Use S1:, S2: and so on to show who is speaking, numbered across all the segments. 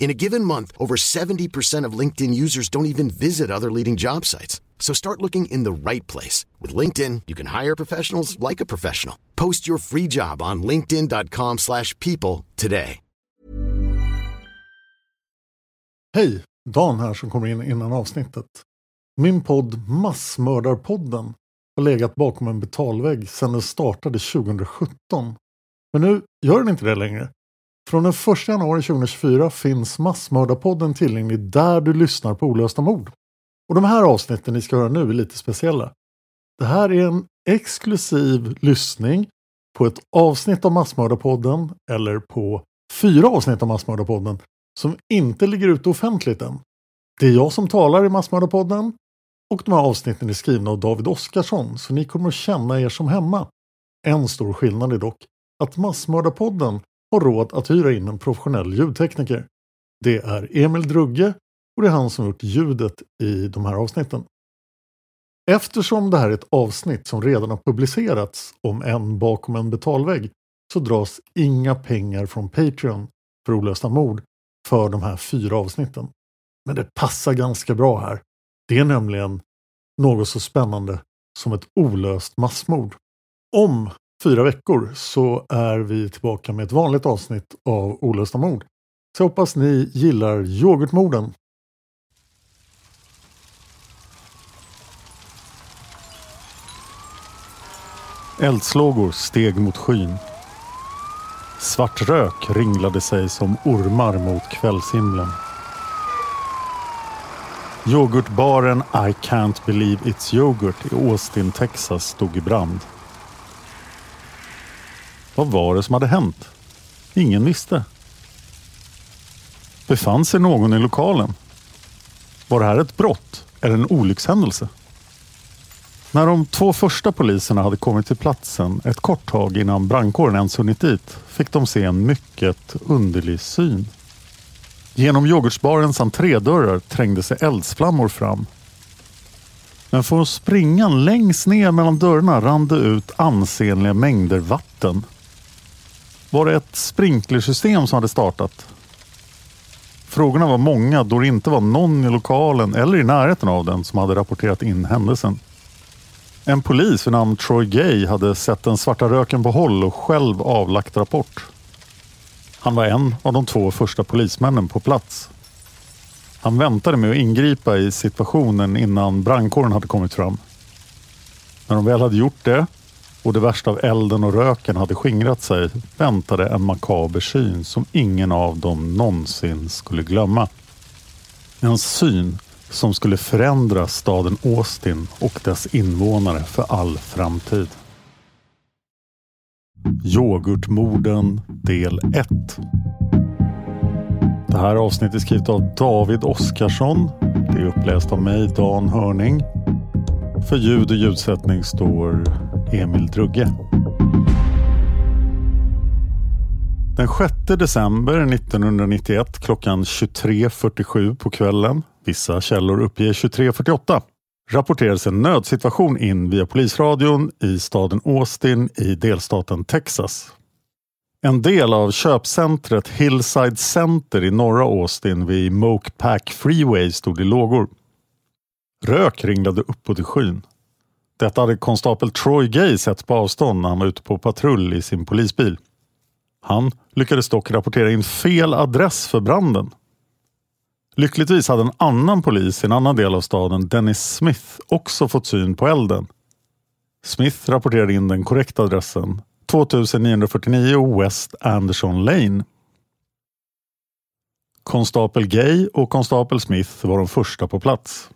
S1: In a given month, over 70% of LinkedIn users don't even visit other leading job sites. So start looking in the right place. With LinkedIn, you can hire professionals like a professional. Post your free job on linkedin.com slash people today.
S2: Hej, Dan här som kommer in innan avsnittet. Min podd Massmördarpodden har legat bakom en betalvägg sedan den startade 2017. Men nu gör den inte det längre. Från den 1 januari 2024 finns Massmördarpodden tillgänglig där du lyssnar på olösta mord. Och de här avsnitten ni ska höra nu är lite speciella. Det här är en exklusiv lyssning på ett avsnitt av Massmördarpodden eller på fyra avsnitt av Massmördarpodden som inte ligger ute offentligt än. Det är jag som talar i Massmördarpodden och de här avsnitten är skrivna av David Oskarsson så ni kommer att känna er som hemma. En stor skillnad är dock att Massmördarpodden har råd att hyra in en professionell ljudtekniker. Det är Emil Drugge och det är han som gjort ljudet i de här avsnitten. Eftersom det här är ett avsnitt som redan har publicerats om en bakom en betalvägg så dras inga pengar från Patreon för olösta mord för de här fyra avsnitten. Men det passar ganska bra här. Det är nämligen något så spännande som ett olöst massmord. Om fyra veckor så är vi tillbaka med ett vanligt avsnitt av Olösta mord. Så jag hoppas ni gillar yoghurtmorden. Eldslågor steg mot skyn. Svart rök ringlade sig som ormar mot kvällshimlen. Yoghurtbaren I Can't Believe It's Yoghurt i Austin, Texas stod i brand. Vad var det som hade hänt? Ingen visste. Befann sig någon i lokalen? Var det här ett brott eller en olyckshändelse? När de två första poliserna hade kommit till platsen ett kort tag innan brandkåren ens hunnit dit fick de se en mycket underlig syn. Genom yoghurtsbarens entrédörrar trängde sig eldsflammor fram. Men från springan längst ner mellan dörrarna rann det ut ansenliga mängder vatten. Var det ett sprinklersystem som hade startat? Frågorna var många då det inte var någon i lokalen eller i närheten av den som hade rapporterat in händelsen. En polis vid namn Troy Gay hade sett den svarta röken på håll och själv avlagt rapport. Han var en av de två första polismännen på plats. Han väntade med att ingripa i situationen innan brandkåren hade kommit fram. När de väl hade gjort det och det värsta av elden och röken hade skingrat sig väntade en makaber syn som ingen av dem någonsin skulle glömma. En syn som skulle förändra staden Austin och dess invånare för all framtid. Yoghurtmorden del 1 Det här avsnittet är skrivet av David Oskarsson. Det är uppläst av mig, Dan Hörning. För ljud och ljudsättning står Emil Drugge. Den 6 december 1991 klockan 23.47 på kvällen Vissa källor uppger 23.48 rapporterades en nödsituation in via polisradion i staden Austin i delstaten Texas. En del av köpcentret Hillside Center i norra Austin vid Moke Pack Freeway stod i lågor. Rök ringlade uppåt i skyn. Detta hade konstapel Troy Gay sett på avstånd när han var ute på patrull i sin polisbil. Han lyckades dock rapportera in fel adress för branden. Lyckligtvis hade en annan polis i en annan del av staden, Dennis Smith, också fått syn på elden. Smith rapporterade in den korrekta adressen 2949 West Anderson Lane. Konstapel Gay och konstapel Smith var de första på plats.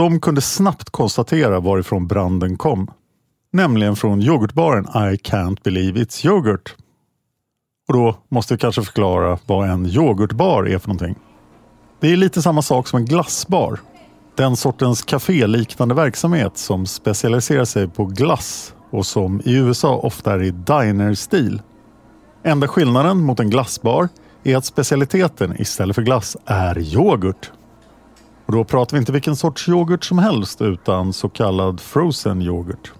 S2: De kunde snabbt konstatera varifrån branden kom. Nämligen från yoghurtbaren I can't believe it's yoghurt. Och då måste jag kanske förklara vad en yoghurtbar är för någonting. Det är lite samma sak som en glassbar. Den sortens kaféliknande verksamhet som specialiserar sig på glass och som i USA ofta är i diner-stil. Enda skillnaden mot en glassbar är att specialiteten istället för glass är yoghurt. Och då pratar vi inte vilken sorts yoghurt som helst utan så kallad frozen yoghurt.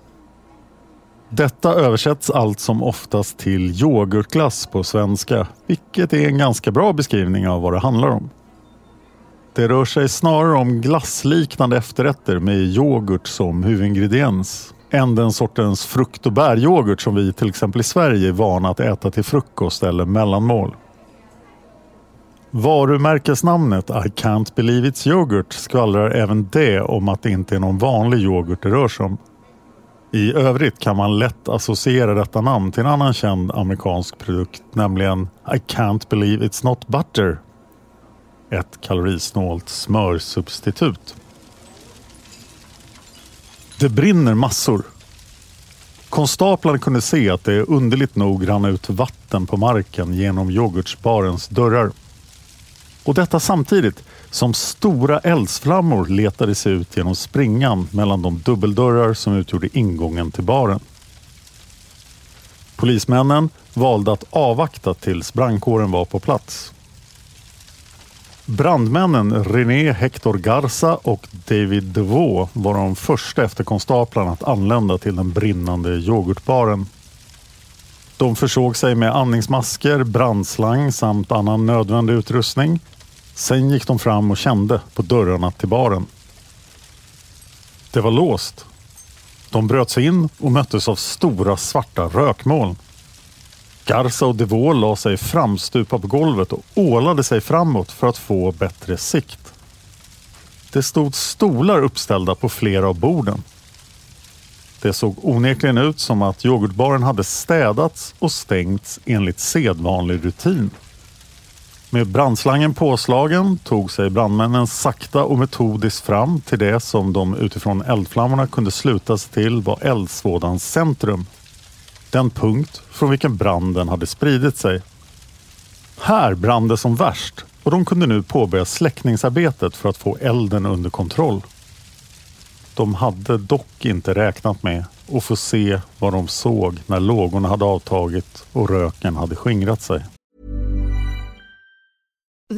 S2: Detta översätts allt som oftast till yoghurtglass på svenska, vilket är en ganska bra beskrivning av vad det handlar om. Det rör sig snarare om glassliknande efterrätter med yoghurt som huvudingrediens än den sortens frukt och bäryoghurt som vi till exempel i Sverige är vana att äta till frukost eller mellanmål. Varumärkesnamnet I can't believe it's yoghurt skvallrar även det om att det inte är någon vanlig yoghurt det rör sig om. I övrigt kan man lätt associera detta namn till en annan känd amerikansk produkt, nämligen I can't believe it's not butter. Ett kalorisnålt smörsubstitut. Det brinner massor. Konstaplarna kunde se att det underligt nog rann ut vatten på marken genom yoghurtsbarens dörrar. Och detta samtidigt som stora eldsflammor letade sig ut genom springan mellan de dubbeldörrar som utgjorde ingången till baren. Polismännen valde att avvakta tills brandkåren var på plats. Brandmännen René Hector Garza och David DeVaux var de första efter konstaplarna att anlända till den brinnande yoghurtbaren. De försåg sig med andningsmasker, brandslang samt annan nödvändig utrustning. Sen gick de fram och kände på dörrarna till baren. Det var låst. De bröt sig in och möttes av stora svarta rökmoln. Garza och Devaux la sig framstupa på golvet och ålade sig framåt för att få bättre sikt. Det stod stolar uppställda på flera av borden. Det såg onekligen ut som att yoghurtbaren hade städats och stängts enligt sedvanlig rutin. Med brandslangen påslagen tog sig brandmännen sakta och metodiskt fram till det som de utifrån eldflammorna kunde sluta sig till var eldsvådans centrum den punkt från vilken branden hade spridit sig. Här brann det som värst och de kunde nu påbörja släckningsarbetet för att få elden under kontroll. De hade dock inte räknat med att få se vad de såg när lågorna hade avtagit och röken hade skingrat sig.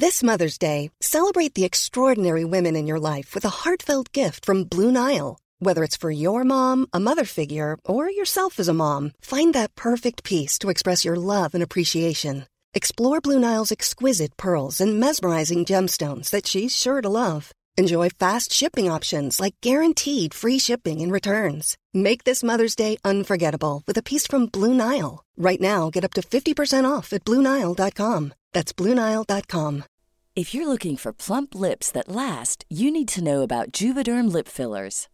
S3: This Mother's Day, celebrate the extraordinary women in your life with a heartfelt gift from Blue Nile. Whether it's for your mom, a mother figure, or yourself as a mom, find that perfect piece to express your love and appreciation. Explore Blue Nile's exquisite pearls and mesmerizing gemstones that she's sure to love. Enjoy fast shipping options like guaranteed free shipping and returns. Make this Mother's Day unforgettable with a piece from Blue Nile. Right now, get up to 50% off at BlueNile.com. That's BlueNile.com.
S4: If you're looking for plump lips that last, you need to know about Juvederm lip fillers.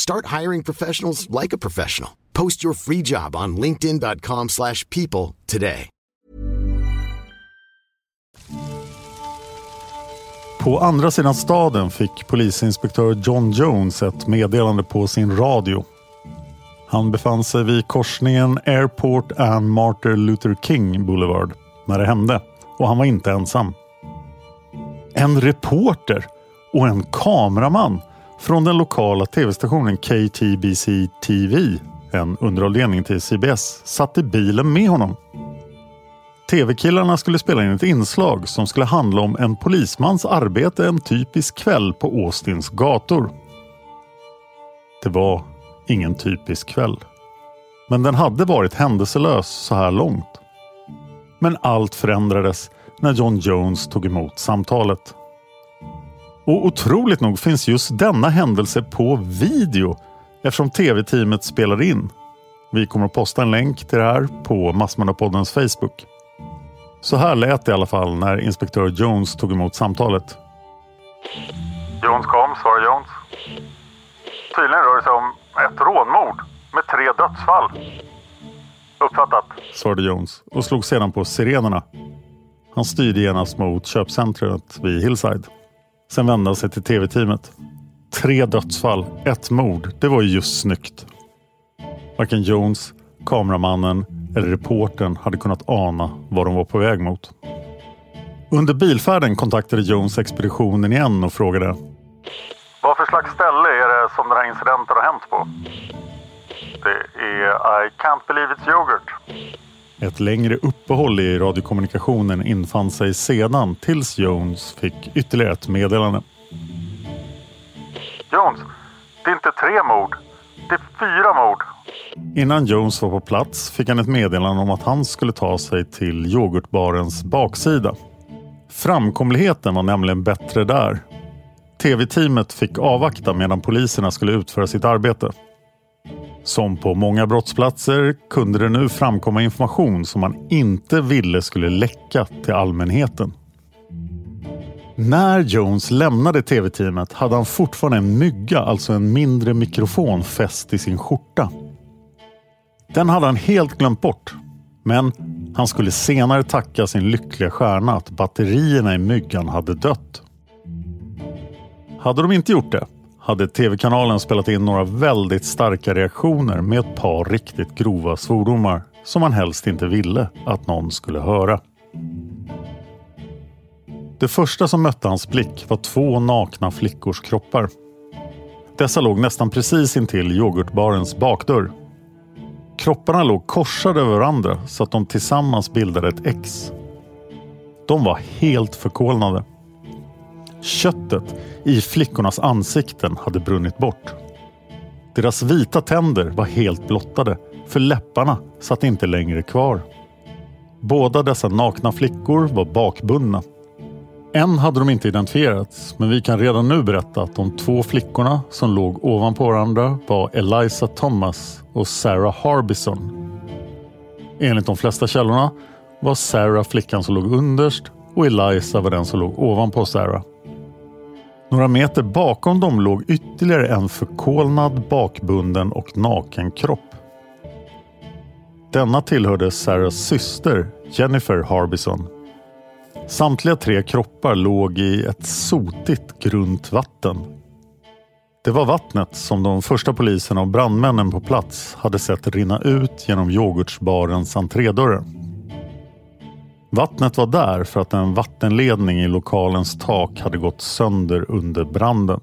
S1: Start hiring professionals like a professional. Post your free job on linkedin.com slash people today.
S2: På andra sidan staden fick polisinspektör John Jones ett meddelande på sin radio. Han befann sig vid korsningen Airport and Martin Luther King Boulevard när det hände och han var inte ensam. En reporter och en kameraman från den lokala tv-stationen KTBC TV, en underavdelning till CBS, satt i bilen med honom. TV-killarna skulle spela in ett inslag som skulle handla om en polismans arbete en typisk kväll på Austins gator. Det var ingen typisk kväll. Men den hade varit händelselös så här långt. Men allt förändrades när John Jones tog emot samtalet. Och otroligt nog finns just denna händelse på video eftersom tv-teamet spelade in. Vi kommer att posta en länk till det här på Massmördarpoddens Facebook. Så här lät det i alla fall när inspektör Jones tog emot samtalet.
S5: Jones kom, svarade Jones. Tydligen rör det sig om ett rånmord med tre dödsfall. Uppfattat.
S2: svarade Jones och slog sedan på sirenerna. Han styrde genast mot köpcentret vid Hillside. Sen vände han sig till tv-teamet. Tre dödsfall, ett mord. Det var ju just snyggt. Varken Jones, kameramannen eller reportern hade kunnat ana vad de var på väg mot. Under bilfärden kontaktade Jones expeditionen igen och frågade
S5: Vad för slags ställe är det som den här incidenten har hänt på? Det är I can't believe it's yoghurt.
S2: Ett längre uppehåll i radiokommunikationen infann sig sedan tills Jones fick ytterligare ett meddelande.
S5: Jones, det är inte tre mord. Det är fyra mord.
S2: Innan Jones var på plats fick han ett meddelande om att han skulle ta sig till yoghurtbarens baksida. Framkomligheten var nämligen bättre där. TV-teamet fick avvakta medan poliserna skulle utföra sitt arbete. Som på många brottsplatser kunde det nu framkomma information som man inte ville skulle läcka till allmänheten. När Jones lämnade tv-teamet hade han fortfarande en mygga, alltså en mindre mikrofon fäst i sin skjorta. Den hade han helt glömt bort. Men han skulle senare tacka sin lyckliga stjärna att batterierna i myggan hade dött. Hade de inte gjort det hade tv-kanalen spelat in några väldigt starka reaktioner med ett par riktigt grova svordomar som man helst inte ville att någon skulle höra. Det första som mötte hans blick var två nakna flickors kroppar. Dessa låg nästan precis intill yoghurtbarens bakdörr. Kropparna låg korsade över varandra så att de tillsammans bildade ett X. De var helt förkolnade. Köttet i flickornas ansikten hade brunnit bort. Deras vita tänder var helt blottade för läpparna satt inte längre kvar. Båda dessa nakna flickor var bakbundna. Än hade de inte identifierats, men vi kan redan nu berätta att de två flickorna som låg ovanpå varandra var Eliza Thomas och Sarah Harbison. Enligt de flesta källorna var Sarah flickan som låg underst och Eliza var den som låg ovanpå Sarah. Några meter bakom dem låg ytterligare en förkolnad, bakbunden och naken kropp. Denna tillhörde Sarahs syster Jennifer Harbison. Samtliga tre kroppar låg i ett sotigt grunt vatten. Det var vattnet som de första poliserna och brandmännen på plats hade sett rinna ut genom yoghurtsbarens entrédörrar. Vattnet var där för att en vattenledning i lokalens tak hade gått sönder under branden.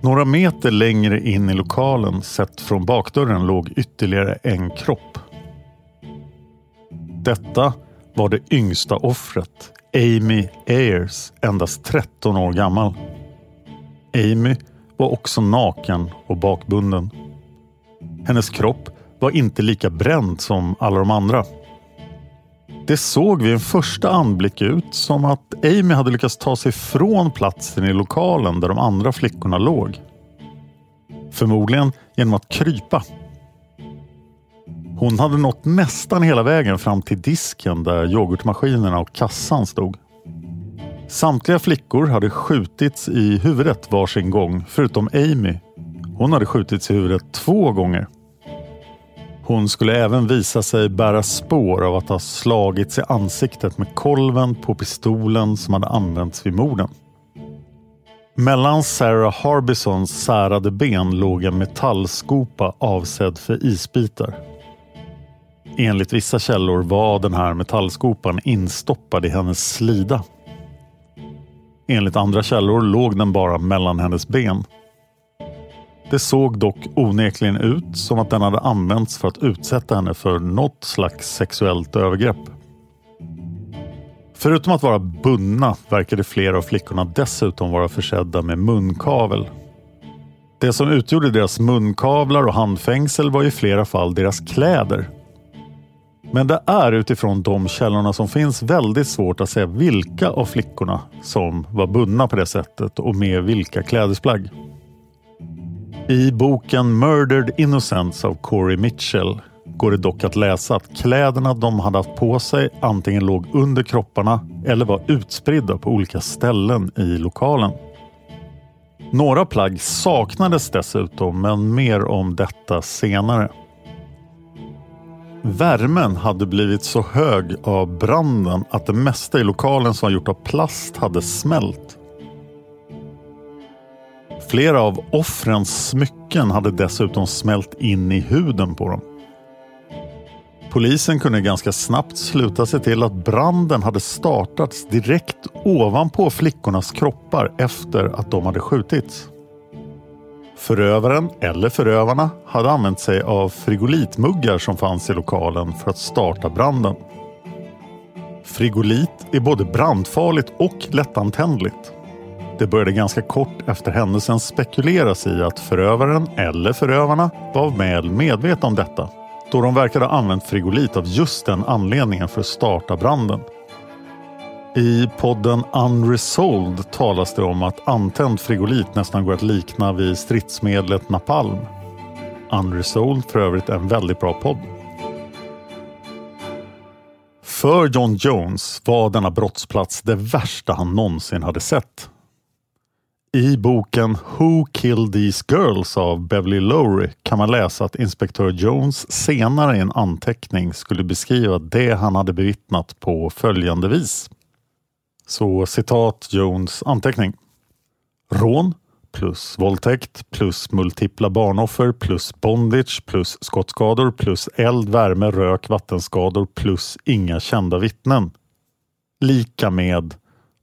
S2: Några meter längre in i lokalen, sett från bakdörren, låg ytterligare en kropp. Detta var det yngsta offret, Amy Ayers, endast 13 år gammal. Amy var också naken och bakbunden. Hennes kropp var inte lika bränd som alla de andra. Det såg vid en första anblick ut som att Amy hade lyckats ta sig från platsen i lokalen där de andra flickorna låg. Förmodligen genom att krypa. Hon hade nått nästan hela vägen fram till disken där yoghurtmaskinerna och kassan stod. Samtliga flickor hade skjutits i huvudet varsin gång förutom Amy. Hon hade skjutits i huvudet två gånger. Hon skulle även visa sig bära spår av att ha slagits i ansiktet med kolven på pistolen som hade använts vid morden. Mellan Sarah Harbisons särade ben låg en metallskopa avsedd för isbitar. Enligt vissa källor var den här metallskopan instoppad i hennes slida. Enligt andra källor låg den bara mellan hennes ben. Det såg dock onekligen ut som att den hade använts för att utsätta henne för något slags sexuellt övergrepp. Förutom att vara bundna verkade flera av flickorna dessutom vara försedda med munkavel. Det som utgjorde deras munkavlar och handfängsel var i flera fall deras kläder. Men det är utifrån de källorna som finns väldigt svårt att säga vilka av flickorna som var bundna på det sättet och med vilka klädesplagg. I boken Murdered Innocence av Corey Mitchell går det dock att läsa att kläderna de hade haft på sig antingen låg under kropparna eller var utspridda på olika ställen i lokalen. Några plagg saknades dessutom, men mer om detta senare. Värmen hade blivit så hög av branden att det mesta i lokalen som var gjort av plast hade smält. Flera av offrens smycken hade dessutom smält in i huden på dem. Polisen kunde ganska snabbt sluta sig till att branden hade startats direkt ovanpå flickornas kroppar efter att de hade skjutits. Förövaren eller förövarna hade använt sig av frigolitmuggar som fanns i lokalen för att starta branden. Frigolit är både brandfarligt och lättantändligt. Det började ganska kort efter händelsen spekuleras i att förövaren eller förövarna var väl medvetna om detta då de verkade ha använt frigolit av just den anledningen för att starta branden. I podden Unresolved talas det om att antänd frigolit nästan går att likna vid stridsmedlet napalm. Unresolved för övrigt en väldigt bra podd. För John Jones var denna brottsplats det värsta han någonsin hade sett. I boken Who Killed These Girls av Beverly Lowry kan man läsa att inspektör Jones senare i en anteckning skulle beskriva det han hade bevittnat på följande vis. Så citat Jones anteckning. Rån plus våldtäkt plus multipla barnoffer plus bondage plus skottskador plus eld, värme, rök, vattenskador plus inga kända vittnen. Lika med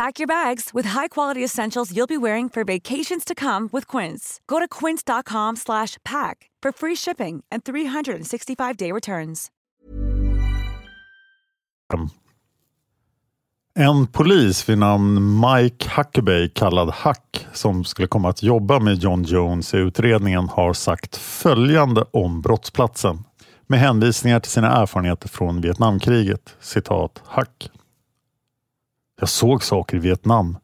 S6: Pack your bags with high-quality essentials you'll be wearing for vacations to come with Quince. Go to quince.com slash pack for free shipping and 365-day returns.
S2: En polis vid namn Mike Huckabee, kallad Hack, som skulle komma att jobba med John Jones i utredningen har sagt följande om brottsplatsen med hänvisningar till sina erfarenheter från Vietnamkriget. Citat Hack. Jag såg saker i Vietnam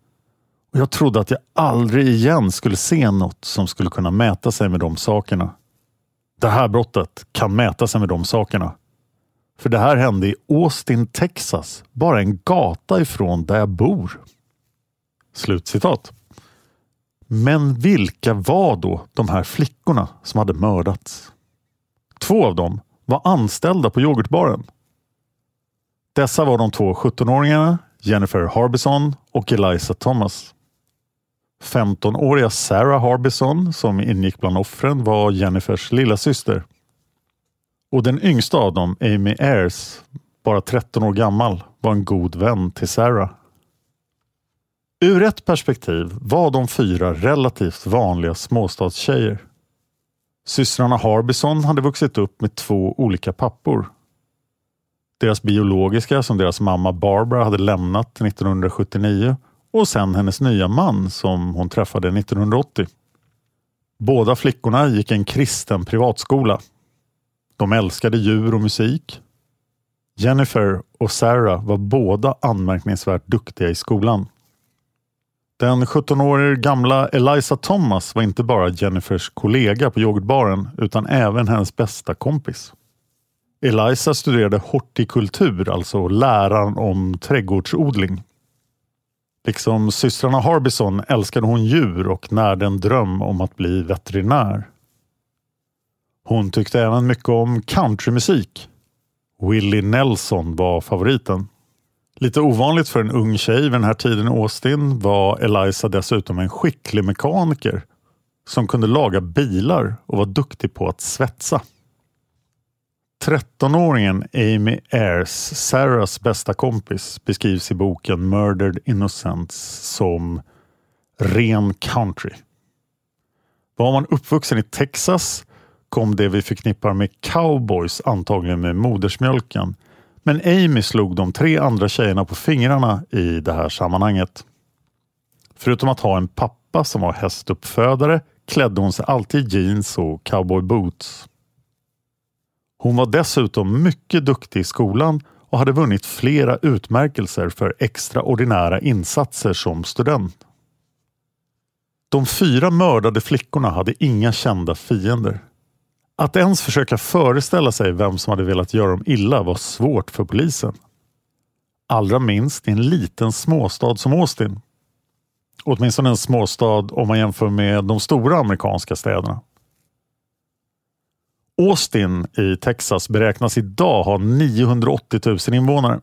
S2: och jag trodde att jag aldrig igen skulle se något som skulle kunna mäta sig med de sakerna. Det här brottet kan mäta sig med de sakerna. För det här hände i Austin, Texas, bara en gata ifrån där jag bor. Slutcitat. Men vilka var då de här flickorna som hade mördats? Två av dem var anställda på yoghurtbaren. Dessa var de två 17-åringarna Jennifer Harbison och Eliza Thomas. 15-åriga Sarah Harbison som ingick bland offren var Jennifers lilla syster. Och den yngsta av dem, Amy Ayers, bara 13 år gammal, var en god vän till Sarah. Ur ett perspektiv var de fyra relativt vanliga småstadstjejer. Systrarna Harbison hade vuxit upp med två olika pappor. Deras biologiska som deras mamma Barbara hade lämnat 1979 och sen hennes nya man som hon träffade 1980. Båda flickorna gick en kristen privatskola. De älskade djur och musik. Jennifer och Sarah var båda anmärkningsvärt duktiga i skolan. Den 17 år gamla Eliza Thomas var inte bara Jennifers kollega på yoghurtbaren utan även hennes bästa kompis. Eliza studerade hortikultur, alltså läran om trädgårdsodling. Liksom systrarna Harbison älskade hon djur och närde en dröm om att bli veterinär. Hon tyckte även mycket om countrymusik. Willie Nelson var favoriten. Lite ovanligt för en ung tjej vid den här tiden i Austin var Eliza dessutom en skicklig mekaniker som kunde laga bilar och var duktig på att svetsa. 13-åringen Amy Ayers, Sarahs bästa kompis, beskrivs i boken Murdered Innocents som ren country. Var man uppvuxen i Texas kom det vi förknippar med cowboys antagligen med modersmjölken. Men Amy slog de tre andra tjejerna på fingrarna i det här sammanhanget. Förutom att ha en pappa som var hästuppfödare klädde hon sig alltid i jeans och cowboyboots. Hon var dessutom mycket duktig i skolan och hade vunnit flera utmärkelser för extraordinära insatser som student. De fyra mördade flickorna hade inga kända fiender. Att ens försöka föreställa sig vem som hade velat göra dem illa var svårt för polisen. Allra minst i en liten småstad som Austin. Åtminstone en småstad om man jämför med de stora amerikanska städerna. Austin i Texas beräknas idag ha 980 000 invånare.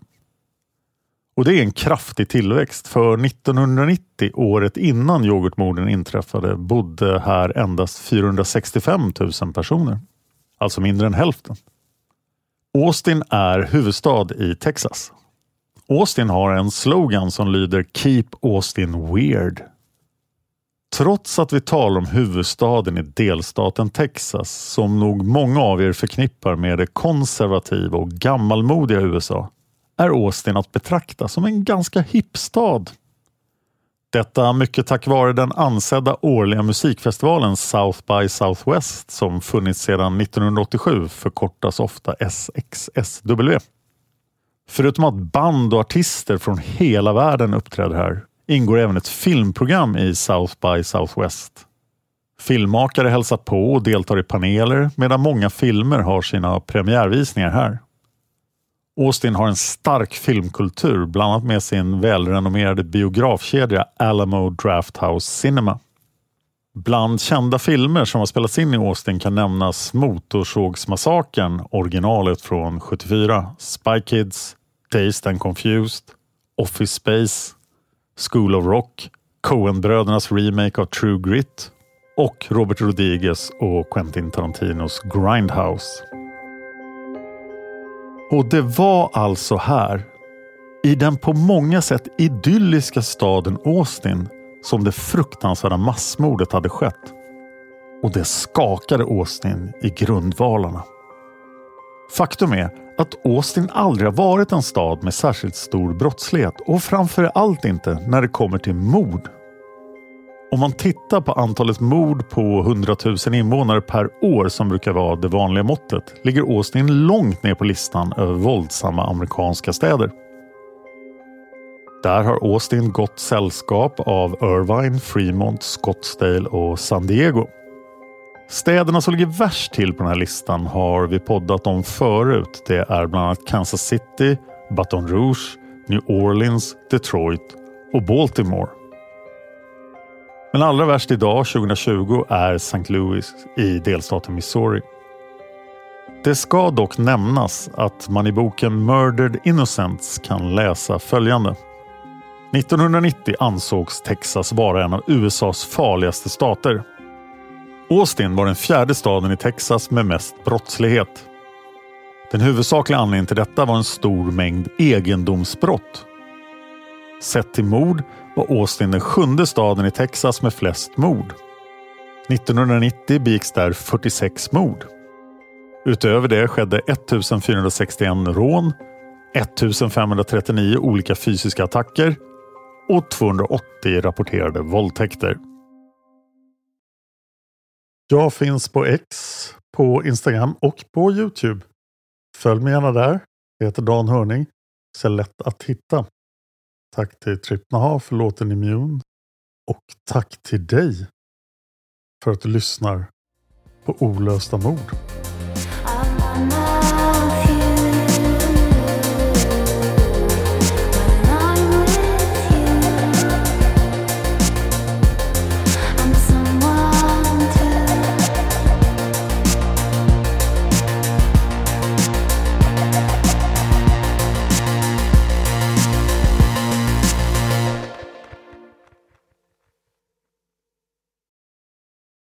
S2: Och det är en kraftig tillväxt för 1990, året innan yoghurtmorden inträffade, bodde här endast 465 000 personer. Alltså mindre än hälften. Austin är huvudstad i Texas. Austin har en slogan som lyder Keep Austin Weird. Trots att vi talar om huvudstaden i delstaten Texas som nog många av er förknippar med det konservativa och gammalmodiga USA är Austin att betrakta som en ganska hipp stad. Detta mycket tack vare den ansedda årliga musikfestivalen South by Southwest som funnits sedan 1987 förkortas ofta SXSW. Förutom att band och artister från hela världen uppträder här ingår även ett filmprogram i South by Southwest. Filmmakare hälsar på och deltar i paneler medan många filmer har sina premiärvisningar här. Austin har en stark filmkultur, bland annat med sin välrenommerade biografkedja Alamo Drafthouse Cinema. Bland kända filmer som har spelats in i Austin kan nämnas Motorsågsmassakern, originalet från 74, Spy Kids, Dazed and Confused, Office Space, School of Rock, Coen-brödernas remake av True Grit och Robert Rodriguez och Quentin Tarantinos Grindhouse. Och det var alltså här, i den på många sätt idylliska staden Austin, som det fruktansvärda massmordet hade skett. Och det skakade Austin i grundvalarna. Faktum är att Austin aldrig har varit en stad med särskilt stor brottslighet och framför allt inte när det kommer till mord. Om man tittar på antalet mord på 100 000 invånare per år som brukar vara det vanliga måttet ligger Austin långt ner på listan över våldsamma amerikanska städer. Där har Austin gott sällskap av Irvine, Fremont, Scottsdale och San Diego. Städerna som ligger värst till på den här listan har vi poddat om förut. Det är bland annat Kansas City, Baton Rouge, New Orleans, Detroit och Baltimore. Men allra värst idag 2020 är St. Louis i delstaten Missouri. Det ska dock nämnas att man i boken Murdered Innocents kan läsa följande. 1990 ansågs Texas vara en av USAs farligaste stater. Austin var den fjärde staden i Texas med mest brottslighet. Den huvudsakliga anledningen till detta var en stor mängd egendomsbrott. Sett till mord var Austin den sjunde staden i Texas med flest mord. 1990 begicks där 46 mord. Utöver det skedde 1461 rån, 1539 olika fysiska attacker och 280 rapporterade våldtäkter. Jag finns på X, på Instagram och på Youtube. Följ mig gärna där. Jag heter Dan Hörning. Så lätt att hitta. Tack till Trippnaha för låten Immune. Och tack till dig för att du lyssnar på Olösta mord.